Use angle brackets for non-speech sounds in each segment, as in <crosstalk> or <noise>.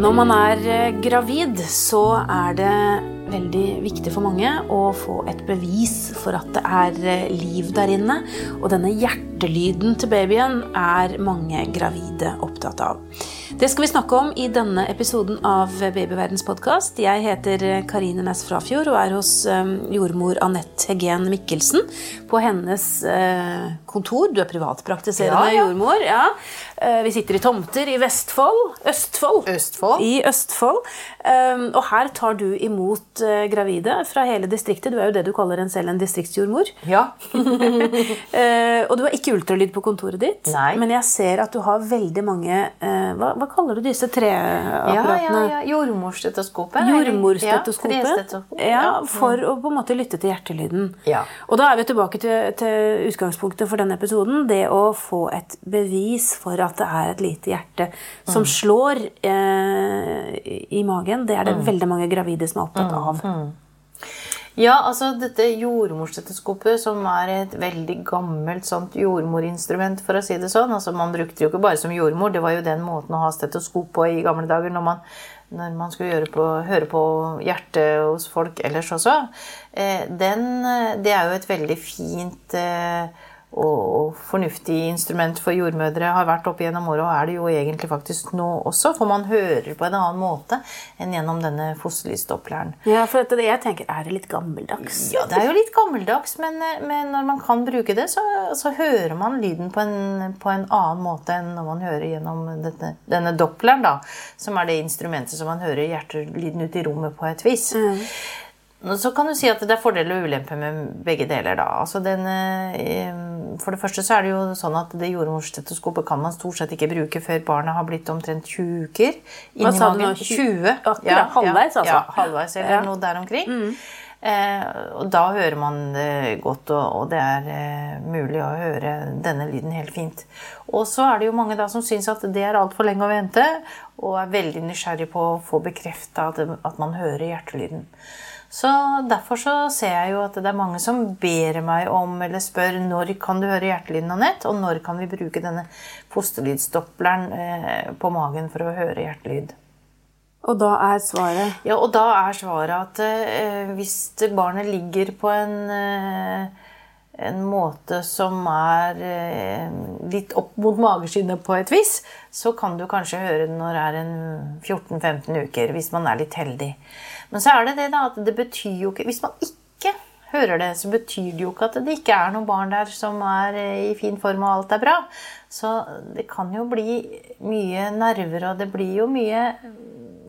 Når man er eh, gravid, så er det veldig viktig for mange å få et bevis for at det er eh, liv der inne. Og denne hjertelyden til babyen er mange gravide opptatt av. Det skal vi snakke om i denne episoden av Babyverdens podkast. Jeg heter Karine Næss Frafjord og er hos eh, jordmor Anette Hegen Mikkelsen på hennes kontor. Du er privatpraktiserende Ja, ja. jordmor. Ja. Vi sitter i tomter i Vestfold. Østfold. Østfold. I Østfold. Um, og her tar du imot gravide fra hele distriktet. Du er jo det du kaller en selv en distriktsjordmor. Ja. <laughs> Og du har ikke ultralyd på kontoret ditt, Nei. men jeg ser at du har veldig mange hva, hva kaller du disse Ja, treapparatene? ja, ja. Jordmorstetoskopet. eller- Jordmorstetoskopet. Ja. Ja, for å på en måte lytte til hjertelyden. Ja. Og da er vi tilbake til, til utgangspunktet for denne episoden. Det å få et bevis for at det er et lite hjerte som slår eh, i magen. Det er det veldig mange gravide som er opptatt av. Ja, altså dette jordmorstetoskopet, som er et veldig gammelt sånt jordmorinstrument, for å si det sånn. Altså Man brukte det jo ikke bare som jordmor, det var jo den måten å ha stetoskop på i gamle dager når man, når man skulle på, høre på hjertet hos folk ellers også. Eh, den, eh, det er jo et veldig fint eh, og, og fornuftig instrument for jordmødre har vært opp gjennom året, og er det jo egentlig faktisk nå også, for man hører på en annen måte enn gjennom denne fosterlysdoppleren. Ja, for dette, jeg tenker, er det litt gammeldags? Ja, det er jo litt gammeldags, men, men når man kan bruke det, så, så hører man lyden på en, på en annen måte enn når man hører gjennom dette, denne doppleren, da, som er det instrumentet som man hører hjertelyden ut i rommet på et vis. Nå Så kan du si at det er fordeler og ulemper med begge deler. da. Altså den, eh, for det første så er det jo sånn at det jordmorstetoskopet kan man stort sett ikke bruke før barnet har blitt omtrent 20 uker. Hva sa du nå? magen. 20? Akkurat, halvveis, altså? Ja, halvveis eller Ja. noe der omkring. Eh, og da hører man det godt, og, og det er eh, mulig å høre denne lyden helt fint. Og så er det jo mange da som syns at det er altfor lenge å vente, og er veldig nysgjerrig på å få bekrefta at, at man hører hjertelyden. Så Derfor så ser jeg jo at det er mange som ber meg om eller spør når kan du høre hjertelyden, Anette, og når kan vi bruke denne fosterlydsdoppleren eh, på magen for å høre hjertelyd. Og da er svaret Ja, og da er svaret at eh, hvis barnet ligger på en, eh, en måte som er eh, litt opp mot mageskinnet på et vis, så kan du kanskje høre det når det er en 14-15 uker, hvis man er litt heldig. Men så er det det da, at det betyr jo ikke Hvis man ikke hører det, så betyr det jo ikke at det ikke er noen barn der som er eh, i fin form og alt er bra. Så det kan jo bli mye nerver, og det blir jo mye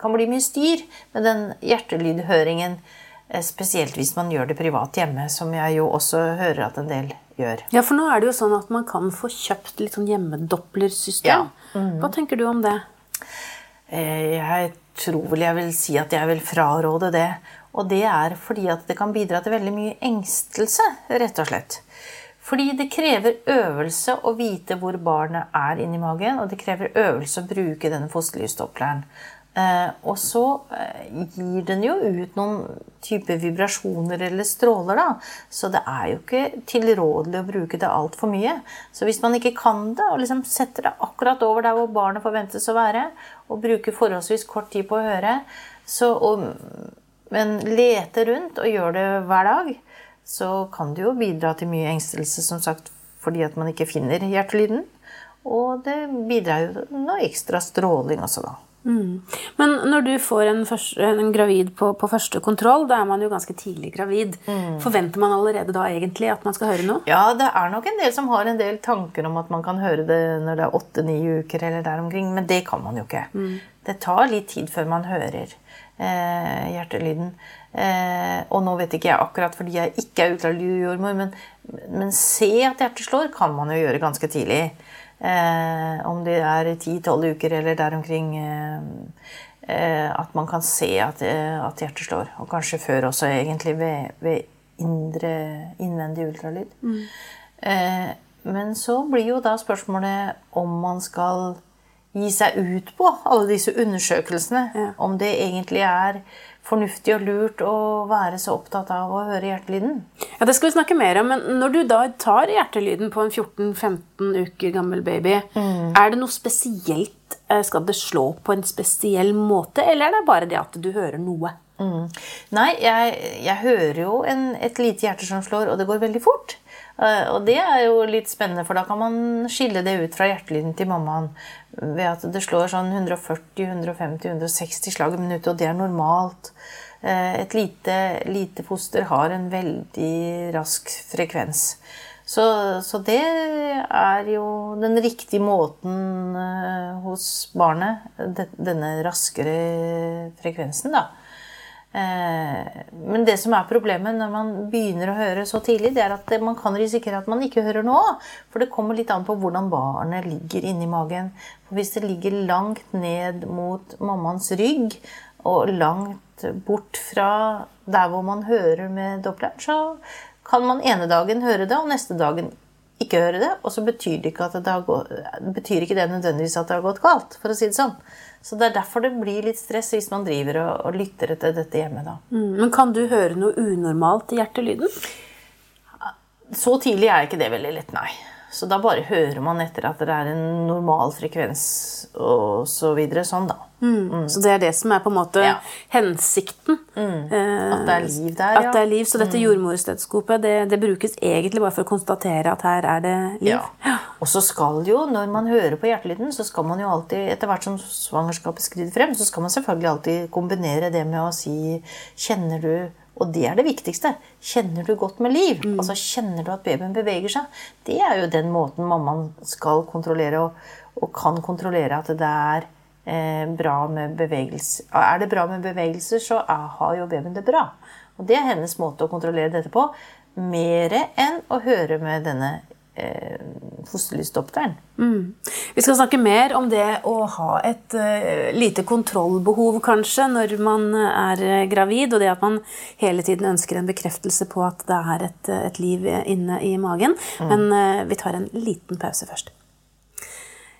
kan bli mye styr med den hjertelydhøringen. Eh, Spesielt hvis man gjør det privat hjemme, som jeg jo også hører at en del gjør. Ja, for nå er det jo sånn at man kan få kjøpt litt sånn hjemmedopplersystem. Ja. Hva tenker du om det? Eh, Jeg tror vel jeg vil si at jeg vil fraråde det. Og det er fordi at det kan bidra til veldig mye engstelse, rett og slett. Fordi det krever øvelse å vite hvor barnet er inni magen, og det krever øvelse å bruke denne fosterlysdoppleren. Eh, og så eh, gir den jo ut noen type vibrasjoner eller stråler, da. Så det er jo ikke tilrådelig å bruke det altfor mye. Så hvis man ikke kan det, og liksom setter det akkurat over der hvor barnet forventes å være, og bruker forholdsvis kort tid på å høre, så, og, men leter rundt og gjør det hver dag, så kan det jo bidra til mye engstelse, som sagt, fordi at man ikke finner hjertelyden. Og det bidrar jo noe ekstra stråling også, da. Men når du får en, først- en gravid på, på første kontroll, da er man jo ganske tidlig gravid. Mm. Forventer man allerede da egentlig at man skal høre noe? Ja, det er nok en del som har en del tanker om at man kan høre det når det er åtte-ni uker eller der omkring, men det kan man jo ikke. Det tar litt tid før man hører eh, hjertelyden. Eh, og nå vet ikke jeg akkurat fordi jeg ikke er ultralydjordmor, men, men se at hjertet slår kan man jo gjøre ganske tidlig. Eh, om det er 10-12 uker eller der omkring. Eh, eh, at man kan se at, eh, at hjertet slår. Og kanskje før også, egentlig, ved, ved indre, innvendig ultralyd. Eh, men så blir jo da spørsmålet om man skal gi seg ut på alle disse undersøkelsene. Ja. Om det egentlig er fornuftig og lurt å være så opptatt av å høre hjertelyden. Ja, Det skal vi snakke mer om, men når du da tar hjertelyden på en 14-15 uker gammel baby, er det noe spesielt? eh, Skal det slå på en spesiell måte, eller er det bare det at du hører noe? Mm. Nei, jeg, jeg hører jo en, et lite hjerte som slår, og det går veldig fort. Eh, og det er jo litt spennende, for da kan man skille det ut fra hjertelyden til mammaen ved at det slår sånn 140-150-160 slag i minuttet, og det er normalt. Eh, Et lite, lite foster har en veldig rask frekvens. Så, så det er jo den riktige måten eh, hos barnet, denne raskere frekvensen, da. Eh, Men det som er problemet når man begynner å høre så tidlig, det er at man kan risikere at man ikke hører noe. For det kommer litt an på hvordan barnet ligger inni magen. For hvis det ligger langt ned mot mammaens rygg og langt bort fra der hvor man hører med Doppler, så kan man ene dagen høre det, og neste dagen ikke høre det. Og så betyr, det ikke det gått, betyr ikke det nødvendigvis at det har gått galt, for å si det sånn. Så det er derfor det blir litt stress hvis man driver og, og lytter etter dette hjemme. da. Mm, Men kan du høre noe unormalt i hjertelyden? Så tidlig er ikke det veldig lett, nei. Så da bare hører man etter at det er en normal frekvens og så videre. Sånn, da. Så det er det som er på en måte Ja. hensikten. Mm. At det er liv der, ja. At det er liv, Så dette jordmorstetoskopet det, det brukes egentlig bare for å konstatere at her er det liv. Ja. Og så skal jo, når man hører på hjertelyden, så skal man jo alltid, etter hvert som svangerskapet skrider frem, så skal man selvfølgelig alltid kombinere det med å si Kjenner du Og det er det viktigste. Kjenner du godt med liv? Altså Kjenner du at babyen beveger seg? Det er jo den måten mammaen skal kontrollere, og, og kan kontrollere at det er eh, bra med bevegelse. Er det bra med bevegelser, så er, har jo babyen det bra. Og det er hennes måte å kontrollere dette på. Mer enn å høre med denne eh, fosterlysdopteren. Vi skal snakke mer om det å ha et uh, lite kontrollbehov, kanskje, når man er eh, gravid, og det at man hele tiden ønsker en bekreftelse på at det er et, et liv inne i magen. Men uh, vi tar en liten pause først.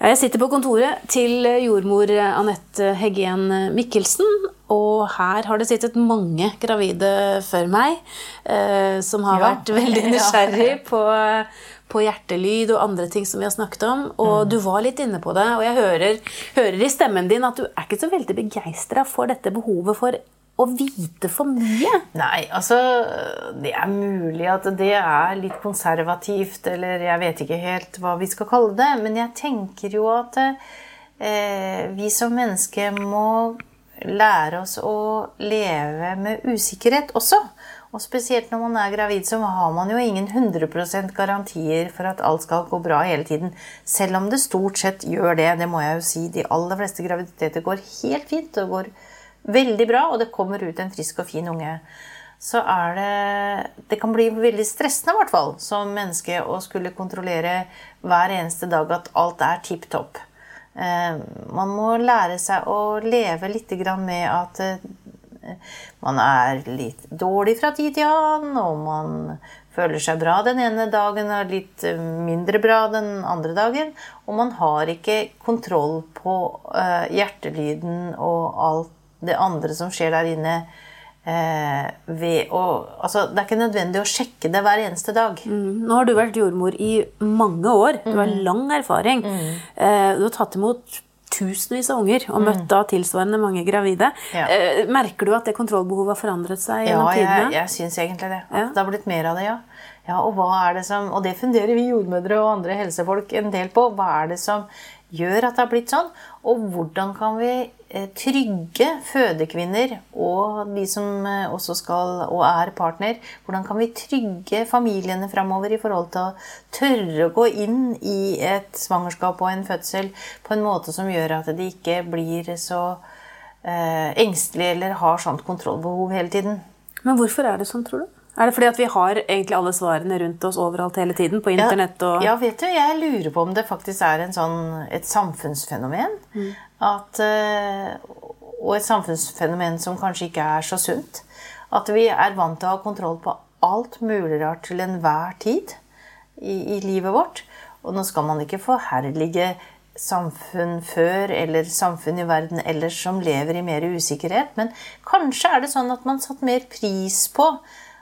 Jeg sitter på kontoret til jordmor Anette Heggen Mikkelsen. Og her har det sittet mange gravide før meg eh, som har Ja. vært veldig <laughs> Ja. nysgjerrig på, på hjertelyd og andre ting som vi har snakket om. Og du var litt inne på det, og jeg hører, hører i stemmen din at du er ikke så veldig begeistra for dette behovet for å vite for mye. Nei, altså Det er mulig at det er litt konservativt, eller jeg vet ikke helt hva vi skal kalle det. Men jeg tenker jo at eh, vi som mennesker må lære oss å leve med usikkerhet også. Og spesielt når man er gravid, så har man jo ingen 100% garantier for at alt skal gå bra hele tiden. Selv om det stort sett gjør det. Det må jeg jo si. De aller fleste graviditeter går helt fint. og går veldig bra, og det kommer ut en frisk og fin unge. Så er det Det kan bli veldig stressende, i hvert fall, som menneske å skulle kontrollere hver eneste dag at alt er tipp topp. Eh, man må lære seg å leve litt med at eh, man er litt dårlig fra tid til annen, og man føler seg bra den ene dagen og litt mindre bra den andre dagen. Og man har ikke kontroll på eh, hjertelyden og alt det andre som skjer der inne. Eh, ved å, altså, det er ikke nødvendig å sjekke det hver eneste dag. Nå har du vært jordmor i mange år. Du har lang erfaring. Eh, Du har tatt imot tusenvis av unger og møtt da tilsvarende mange gravide. Ja. Eh, Merker du at det kontrollbehovet har forandret seg Ja, jeg, jeg syns egentlig det. Ja. det har blitt mer av det, ja. ja. Og er det som Og det funderer vi jordmødre og andre helsefolk en del på. Hva er det som gjør at det har blitt sånn? Og hvordan kan vi trygge fødekvinner og de som eh, også skal og er partner, hvordan kan vi trygge familiene framover i forhold til å tørre å gå inn i et svangerskap og en fødsel på en måte som gjør at de ikke blir så eh, engstelige eller har sånt kontrollbehov hele tiden? Men hvorfor er det sånn, tror du? Er det fordi at vi har egentlig alle svarene rundt oss overalt hele tiden? På internett og Ja, vet du, jeg lurer på om det faktisk er en sånn, et samfunnsfenomen. At, eh, og et samfunnsfenomen som kanskje ikke er så sunt. At vi er vant til å ha kontroll på alt mulig rart til enhver tid i, i livet vårt. Og nå skal man ikke forherlige samfunn før, eller samfunn i verden ellers som lever i mer usikkerhet. Men kanskje er det sånn at man satte mer pris på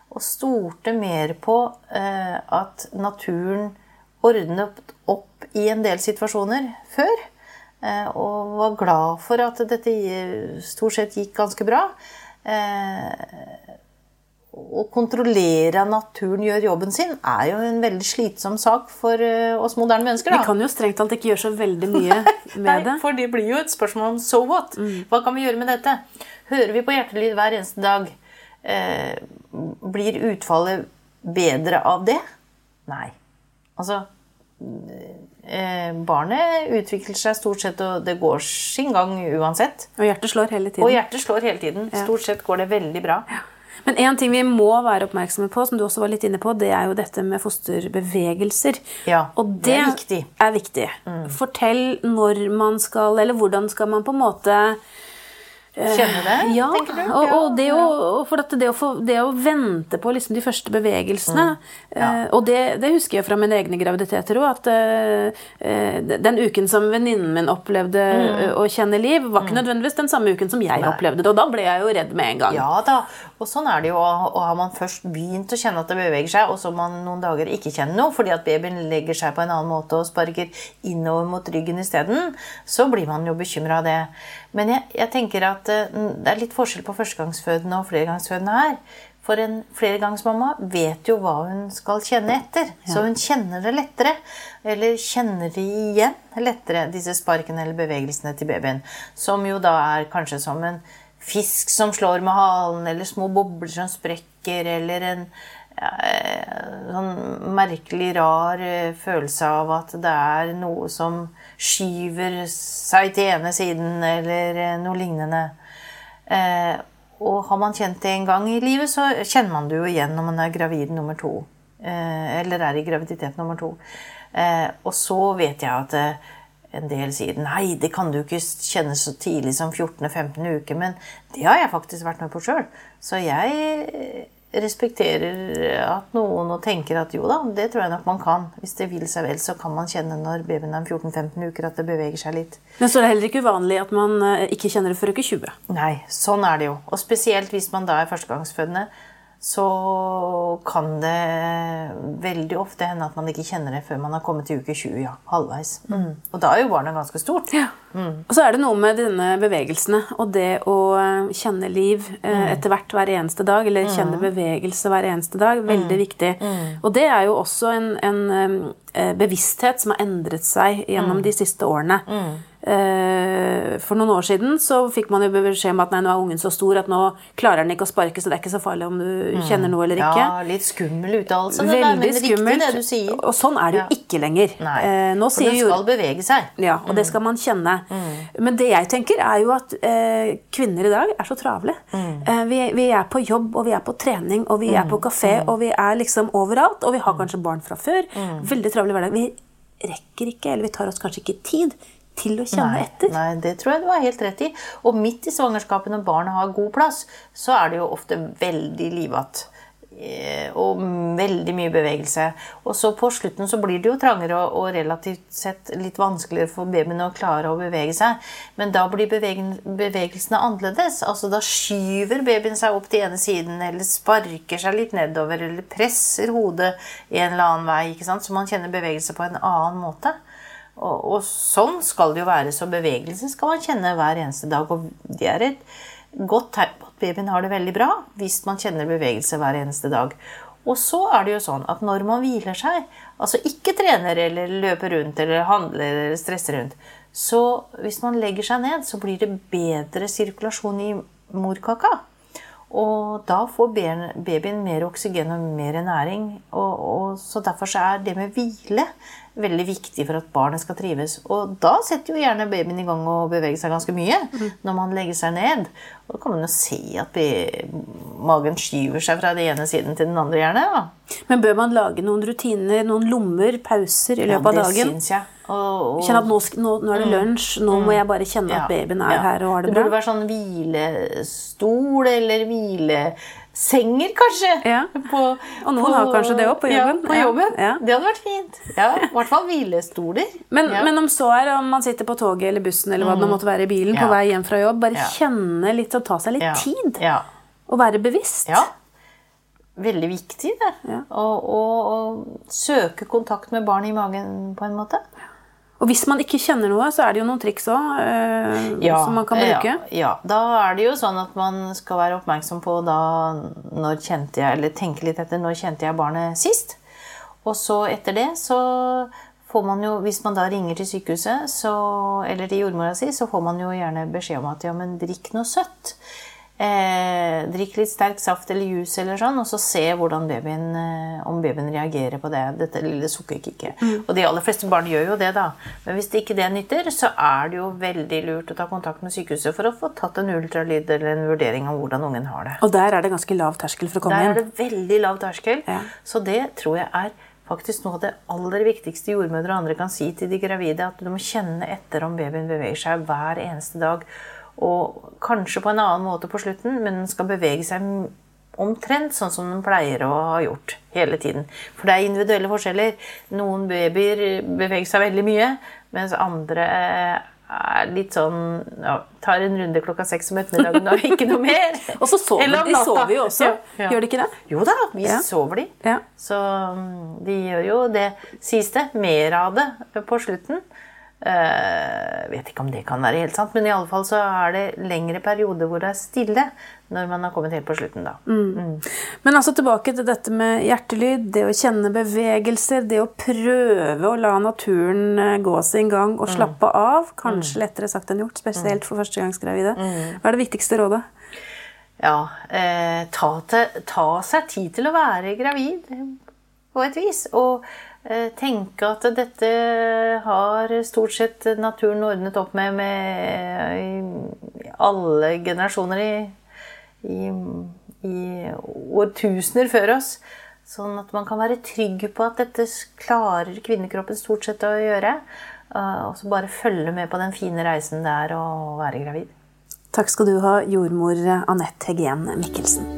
og stolte mer på eh, at naturen ordnet opp i en del situasjoner før. Eh, og var glad for at dette stort sett gikk ganske bra. Eh, å kontrollere at naturen gjør jobben sin, er jo en veldig slitsom sak for eh, oss moderne mennesker. Da. Vi kan jo strengt talt ikke gjøre så veldig mye <laughs> med Nei, det. For det blir jo et spørsmål om so what. Hva kan vi gjøre med dette? Hører vi på hjertelyd hver eneste dag? Eh, blir utfallet bedre av det? Nei. Altså Barnet utvikler seg stort sett, og det går sin gang uansett. Og hjertet slår hele tiden. Og hjertet slår hele tiden. Stort sett går det veldig bra. Men en ting vi må være oppmerksomme på, som du også var litt inne på, det er jo dette med fosterbevegelser. Ja, og det er viktig. Mm. Er viktig. Fortell når man skal, eller hvordan skal man på en måte Kjenne det, ja, tenker du? Og, og det, å, det, å få, det å vente på liksom de første bevegelsene Mm. ja. Og det, det husker jeg fra mine egne graviditeter òg, at eh, eh, den uken som venninnen min opplevde Mm. eh, å kjenne liv, var ikke nødvendigvis den samme uken som jeg opplevde det. Og da ble jeg jo redd med en gang. Ja da, og sånn er det jo. Og har man først begynt å kjenne at det beveger seg, og så man noen dager ikke kjenner noe fordi at babyen legger seg på en annen måte og sparker innover mot ryggen isteden, så blir man jo bekymra av det. Men jeg, jeg tenker at eh, det er litt forskjell på førstegangsfødende og flergangsfødende her. For en flergangsmamma vet jo hva hun skal kjenne etter. Så hun kjenner det lettere. Eller kjenner det igjen lettere, disse sparkene eller bevegelsene til babyen. Som jo da er kanskje som en fisk som slår med halen, eller små bobler som sprekker, eller en sånn merkelig, rar eh, følelse av at det er noe som skyver seg til ene siden, eller eh, noe lignende. Eh, og har man kjent det en gang i livet, så kjenner man det jo igjen når man er gravid nummer to. Eh, eller er i graviditet nummer to. Eh, og så vet jeg at eh, en del sier nei, det kan du ikke kjenne så tidlig som 14.-15 uke. Men det har jeg faktisk vært med på sjøl. Så jeg respekterer at noen og tenker at jo da, det tror jeg nok man kan. Hvis det vil seg vel, så kan man kjenne når babyen er 14-15 uker at det beveger seg litt. Men så er det heller ikke uvanlig at man eh, ikke kjenner det før uke 20. Nei, sånn er det jo. Og spesielt hvis man da er førstegangsfødende, så kan det veldig ofte hende at man ikke kjenner det før man har kommet til uke 20, ja, halvveis. Mm. Og da er jo barnet ganske stort. Ja. Og så er det noe med denne bevegelsene og det å eh, kjenne liv eh, etter hvert hver eneste dag, eller kjenne bevegelse hver eneste dag, veldig viktig. Og det er jo også en, en eh, bevissthet som har endret seg gjennom de siste årene. Eh, For noen år siden så fikk man jo beskjed om at nei, nå er ungen så stor at nå klarer den ikke å sparke, så det er ikke så farlig om du kjenner noe eller ikke. Ja, litt skummel uttalelse, der, Veldig men skummelt. riktig det du sier. Og sånn er det jo Ja. ikke lenger. Nei, Eh, nå for den skal bevege seg. ja, og det skal man kjenne. Men det jeg tenker, er jo at eh, kvinner i dag er så travle. Eh, vi, vi er på jobb, og vi er på trening, og vi er på kafé, og vi er liksom overalt. Og vi har kanskje barn fra før. Veldig travle hverdag. Vi rekker ikke, eller vi tar oss kanskje ikke tid til å kjenne Nei, etter. nei, det tror jeg du har helt rett i. Og midt i svangerskapet når barnet har god plass, så er det jo ofte veldig livatt. Eh, Og veldig mye bevegelse. Og så på slutten så blir det jo trangere og relativt sett litt vanskeligere for babyen å klare å bevege seg. Men da blir bevegelsene annerledes. Altså Da skyver babyen seg opp til ene siden, eller sparker seg litt nedover, eller presser hodet i en eller annen vei. ikke sant? Så man kjenner bevegelse på en annen måte. Og, og sånn skal det jo være. Så bevegelse skal man kjenne hver eneste dag. Og det er et godt tegn på at babyen har det veldig bra hvis man kjenner bevegelse hver eneste dag. Og så er det jo sånn at når man hviler seg, altså ikke trener eller løper rundt eller handler eller stresser rundt, så hvis man legger seg ned, så blir det bedre sirkulasjon i morkaka. Og da får babyen- mer oksygen og mer næring. Og, og, så derfor så er det med hvile veldig viktig for at barnet skal trives. Og da setter jo gjerne babyen i gang og beveger seg ganske mye når man legger seg ned. Og da kan man jo se at magen skyver seg fra den ene siden til den andre, gjerne. da. Men bør man lage noen rutiner, noen lommer, pauser i Ja, løpet av det dagen? syns jeg. Og, og, Kjenne at nå, nå, nå er det lunsj, nå må jeg bare kjenne Ja, at babyen er ja. her og har det bra. Det burde være sånn hvilestol eller senger, kanskje. Ja. På, Og noen har kanskje det òg på jobben. Ja, på jobben. ja. Det hadde vært fint. Ja, I hvert fall hvilestoler. Men, men om så er om man sitter på toget eller bussen eller hva det måtte være i bilen på Mm. Vei hjem fra jobb, bare kjenne litt og ta seg litt tid. Ja. Og være bevisst. ja. Veldig viktig, det. Å søke kontakt med barn i magen, på en måte. Og hvis man ikke kjenner noe, så er det jo noen triks òg som man kan bruke. Ja, ja. Da er det jo sånn at man skal være oppmerksom på da når kjente jeg, eller tenke litt etter når kjente jeg barnet sist. Og så etter det så får man jo, hvis man da ringer til sykehuset så, eller til jordmora si, så får man jo gjerne beskjed om at ja, men drikk noe søtt. Eh, drikk litt sterk saft eller juice eller sånn, og så se hvordan babyen, eh, om babyen reagerer på det, dette lille sukkerkicket. Og de aller fleste barn gjør jo det, da. Men hvis ikke det nytter, så er det jo veldig lurt å ta kontakt med sykehuset for å få tatt en ultralyd eller en vurdering av hvordan ungen har det. Og der er det ganske lav terskel for å komme Der er det veldig lav terskel. Ja. Så det tror jeg er faktisk noe av det aller viktigste jordmødre og andre kan si til de gravide. At du må kjenne etter om babyen beveger seg hver eneste dag. Og kanskje på en annen måte på slutten, men den skal bevege seg omtrent sånn som den pleier å ha gjort hele tiden. For det er individuelle forskjeller. Noen babyer beveger seg veldig mye, mens andre eh, er litt sånn ja, Tar en runde klokka seks om ettermiddagen og ikke noe mer. <laughs> Og så sover Eller de sover jo også. Ja, ja. Gjør de ikke det? Jo da, vi Ja. sover de. Ja. Så mm, de gjør jo det, sies det, mer av det på slutten. Eh, vet ikke om det kan være helt sant, men i alle fall så er det lengre perioder hvor det er stille når man har kommet helt på slutten. da. Men altså tilbake til dette med hjertelyd, det å kjenne bevegelser, det å prøve å la naturen eh, gå sin gang og slappe av. Kanskje lettere sagt enn gjort, spesielt for førstegangsgravide. Hva er det viktigste rådet? Ja, eh, ta, til, ta seg tid til å være gravid på et vis. Og eh, tenke at dette har stort sett naturen ordnet opp med, med alle generasjoner i, i, i årtusener før oss. Sånn at man kan være trygg på at dette klarer kvinnekroppen stort sett å gjøre. eh, Og så bare følge med på den fine reisen det er å være gravid. Takk skal du ha, jordmor Anette Hegen Mikkelsen.